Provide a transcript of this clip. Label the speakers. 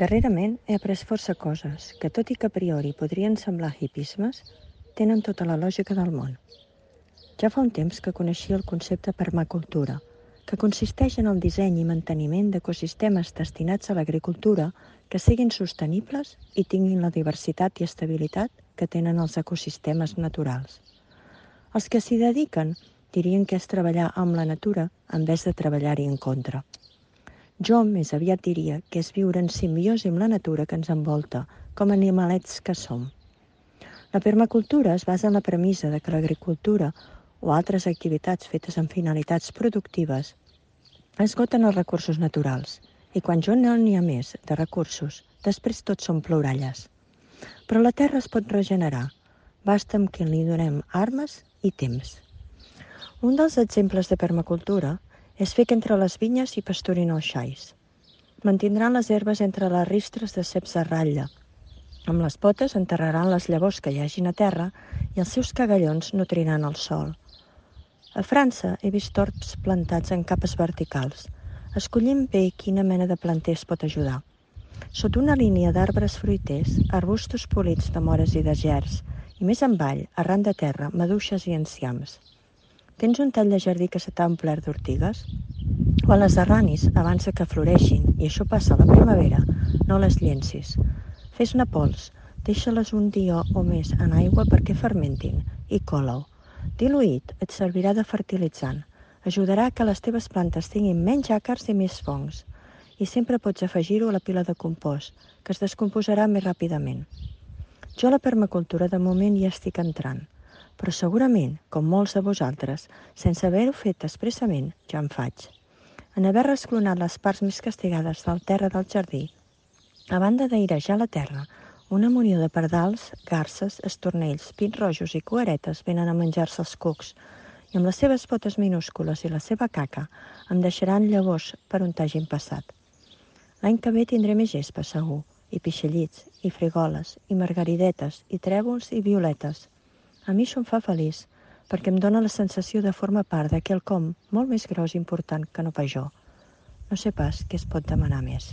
Speaker 1: Darrerament he après força coses que, tot i que a priori podrien semblar hipismes, tenen tota la lògica del món. Ja fa un temps que coneixia el concepte permacultura, que consisteix en el disseny i manteniment d'ecosistemes destinats a l'agricultura que siguin sostenibles i tinguin la diversitat i estabilitat que tenen els ecosistemes naturals. Els que s'hi dediquen dirien que és treballar amb la natura en vez de treballar-hi en contra. Jo més aviat diria que és viure en simbiosi amb la natura que ens envolta, com animalets que som. La permacultura es basa en la premissa de que l'agricultura o altres activitats fetes amb finalitats productives esgoten els recursos naturals i quan jo no n'hi ha més de recursos, després tots són ploralles. Però la terra es pot regenerar, basta amb que li donem armes i temps. Un dels exemples de permacultura és fer que entre les vinyes hi pasturin els xais. Mantindran les herbes entre les ristres de ceps de ratlla. Amb les potes enterraran les llavors que hi hagin a terra i els seus cagallons nutriran el sol. A França he vist torps plantats en capes verticals. Escollim bé quina mena de planter es pot ajudar. Sota una línia d'arbres fruiters, arbustos polits de mores i de gers, i més avall, arran de terra, maduixes i enciams. Tens un tall de jardí que se t'ha omplert d'ortigues? Quan les arranis, abans que floreixin, i això passa a la primavera, no les llencis. Fes-ne pols, deixa-les un dia o més en aigua perquè fermentin i cola-ho. Diluït et servirà de fertilitzant. Ajudarà que les teves plantes tinguin menys àcars i més fongs. I sempre pots afegir-ho a la pila de compost, que es descomposarà més ràpidament. Jo a la permacultura de moment hi estic entrant però segurament, com molts de vosaltres, sense haver-ho fet expressament, ja en faig. En haver resclonat les parts més castigades del terra del jardí, a banda d'airejar la terra, una munió de pardals, garces, estornells, pins rojos i cuaretes venen a menjar-se els cucs i amb les seves potes minúscules i la seva caca em deixaran llavors per on t'hagin passat. L'any que ve tindré més gespa, segur, i pixellits, i frigoles, i margaridetes, i trèvols i violetes, a mi això em fa feliç, perquè em dóna la sensació de formar part d'aquell com molt més gros i important que no pas jo. No sé pas què es pot demanar més.